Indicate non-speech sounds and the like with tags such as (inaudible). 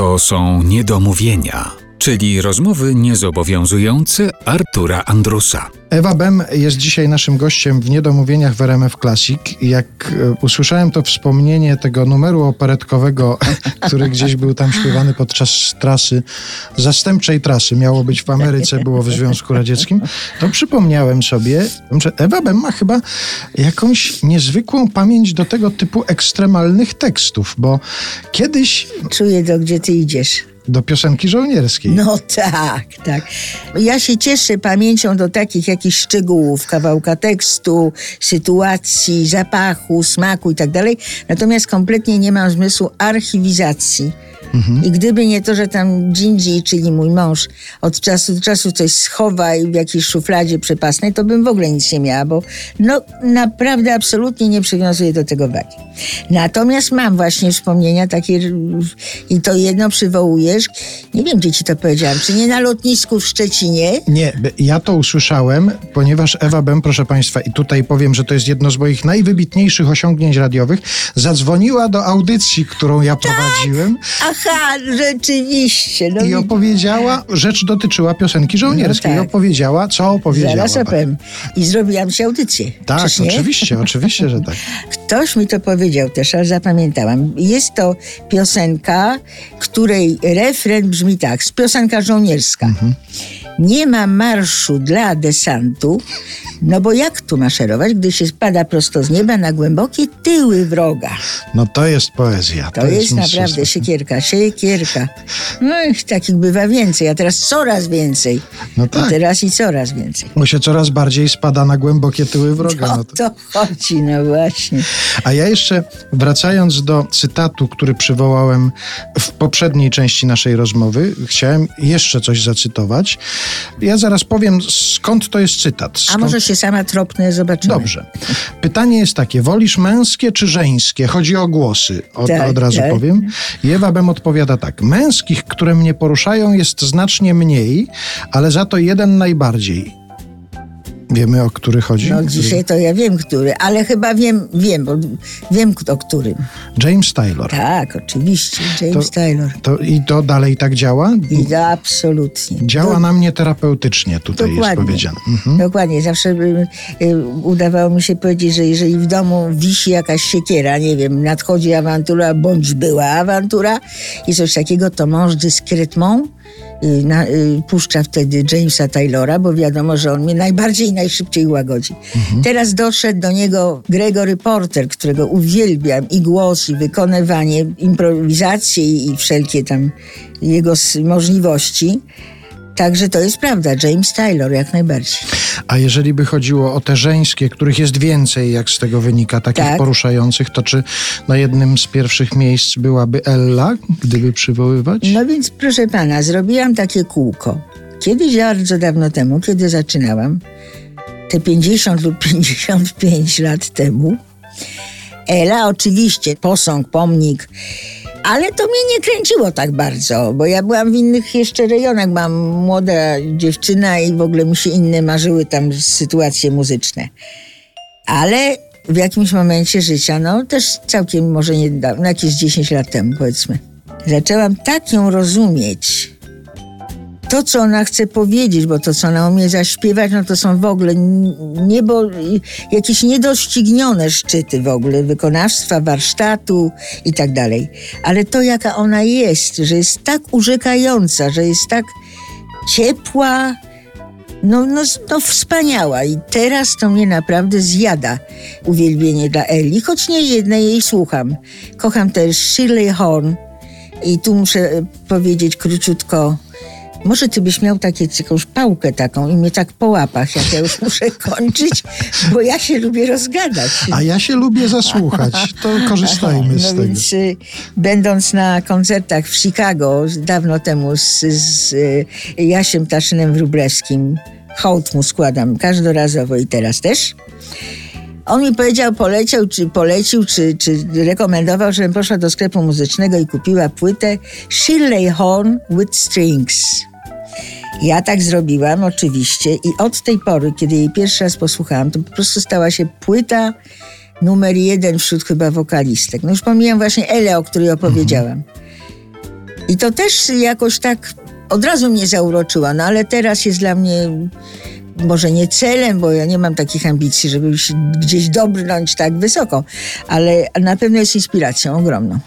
To są niedomówienia, czyli rozmowy niezobowiązujące Artura Andrusa. Ewa Bem jest dzisiaj naszym gościem w Niedomówieniach w RMF Classic. Jak e, usłyszałem to wspomnienie tego numeru operetkowego, (laughs) który gdzieś był tam śpiewany podczas trasy, zastępczej trasy, miało być w Ameryce, było w Związku Radzieckim, to przypomniałem sobie, że Ewa Bem ma chyba jakąś niezwykłą pamięć do tego typu ekstremalnych tekstów, bo kiedyś Czuję to, gdzie ty idziesz. Do piosenki żołnierskiej. No tak, tak. Ja się cieszę pamięcią do takich jakichś szczegółów, kawałka tekstu, sytuacji, zapachu, smaku i tak dalej. Natomiast kompletnie nie mam zmysłu archiwizacji. I gdyby nie to, że tam Gingy, czyli mój mąż, od czasu do czasu coś schowa i w jakiejś szufladzie przepasnej, to bym w ogóle nic nie miała, bo no naprawdę absolutnie nie przywiązuję do tego wagi. Natomiast mam właśnie wspomnienia takie i to jedno przywołujesz. Nie wiem, gdzie ci to powiedziałam. Czy nie na lotnisku w Szczecinie? Nie, ja to usłyszałem, ponieważ Ewa Bem, proszę Państwa, i tutaj powiem, że to jest jedno z moich najwybitniejszych osiągnięć radiowych, zadzwoniła do audycji, którą ja prowadziłem Aha, rzeczywiście. No i i- opowiedziała, rzecz dotyczyła piosenki żołnierskiej, No i tak. opowiedziała, co opowiedziała. Zaraz opowiem. I zrobiłam ci audycję. Tak, oczywiście, oczywiście, że tak. (laughs) Ktoś mi to powiedział też, ale zapamiętałam. Jest to piosenka, której refren brzmi tak, piosenka żołnierska. Mhm. Nie ma marszu dla desantu, no bo jak tu maszerować, gdy się spada prosto z nieba na głębokie tyły wroga? No to jest poezja. To, jest naprawdę mistrzostwo. siekierka, siekierka. No i takich bywa więcej, a teraz coraz więcej. No A tak. teraz i coraz więcej. Bo się coraz bardziej spada na głębokie tyły wroga. O No to... to chodzi, no właśnie. A ja jeszcze wracając do cytatu, który przywołałem w poprzedniej części naszej rozmowy, chciałem jeszcze coś zacytować. Ja zaraz powiem, skąd to jest cytat. A Skąd... może się sama tropnę, zobaczymy. Dobrze. Pytanie jest takie, wolisz męskie czy żeńskie? Chodzi o głosy, od, Tak, od razu tak. powiem. I Ewa Bem odpowiada tak. Męskich, które mnie poruszają jest znacznie mniej, ale za to jeden najbardziej. Wiemy, o który chodzi? No dzisiaj to ja wiem, który, ale chyba wiem, wiem, bo wiem o którym. James Taylor. Tak, oczywiście, James To- Taylor. To, I to dalej tak działa? I to absolutnie. Działa Do- na mnie terapeutycznie, tutaj jest powiedziane. Mhm. Dokładnie, zawsze y, y, udawało mi się powiedzieć, że jeżeli w domu wisi jakaś siekiera, nie wiem, nadchodzi awantura, bądź była awantura i coś takiego, to mąż dyskretmą na, y, puszcza wtedy Jamesa Taylora, bo wiadomo, że on mnie najbardziej i najszybciej łagodzi. Teraz doszedł do niego Gregory Porter, którego uwielbiam i głos, i wykonywanie, improwizacje i, wszelkie tam jego możliwości. Także to jest prawda, James Taylor jak najbardziej. A jeżeli by chodziło o te żeńskie, których jest więcej, jak z tego wynika, takich Tak. poruszających, to czy na jednym z pierwszych miejsc byłaby Ella, gdyby przywoływać? No więc proszę pana, zrobiłam takie kółko. Kiedyś bardzo dawno temu, kiedy zaczynałam, te 50 lub 55 lat temu, Ela oczywiście, posąg, pomnik, ale to mnie nie kręciło tak bardzo, bo ja byłam w innych jeszcze rejonach, byłam młoda dziewczyna i w ogóle mi się inne marzyły tam sytuacje muzyczne. Ale w jakimś momencie życia, no też całkiem może niedawno, no jakieś 10 lat temu powiedzmy, zaczęłam tak ją rozumieć. To, co ona chce powiedzieć, bo to, co ona umie zaśpiewać, no to są w ogóle niebo, jakieś niedoścignione szczyty w ogóle wykonawstwa, warsztatu i tak dalej. Ale to, jaka ona jest, że jest tak urzekająca, że jest tak ciepła, no, no, no wspaniała i teraz to mnie naprawdę zjada uwielbienie dla Eli, choć nie jednej jej słucham. Kocham też Shirley Horn i tu muszę powiedzieć króciutko, może ty byś miał takie, jakąś pałkę taką i mnie tak po łapach, jak ja już (laughs) muszę kończyć, bo ja się lubię rozgadać. A ja się lubię zasłuchać, to (laughs) korzystajmy z No tego. więc y, będąc na koncertach w Chicago dawno temu z, z y, Jasiem Taszynem Wróblewskim, hołd mu składam każdorazowo i teraz też. On mi powiedział, poleciał, czy polecił, czy, czy rekomendował, żebym poszła do sklepu muzycznego i kupiła płytę Shirley Horn with Strings. Ja tak zrobiłam, oczywiście, i od tej pory, kiedy jej pierwszy raz posłuchałam, to po prostu stała się płyta numer jeden wśród chyba wokalistek. No już pomijam właśnie Elę, o której opowiedziałam. I to też jakoś tak od razu mnie zauroczyło, no ale teraz jest dla mnie może nie celem, bo ja nie mam takich ambicji, żeby się gdzieś dobrnąć tak wysoko, ale na pewno jest inspiracją ogromną.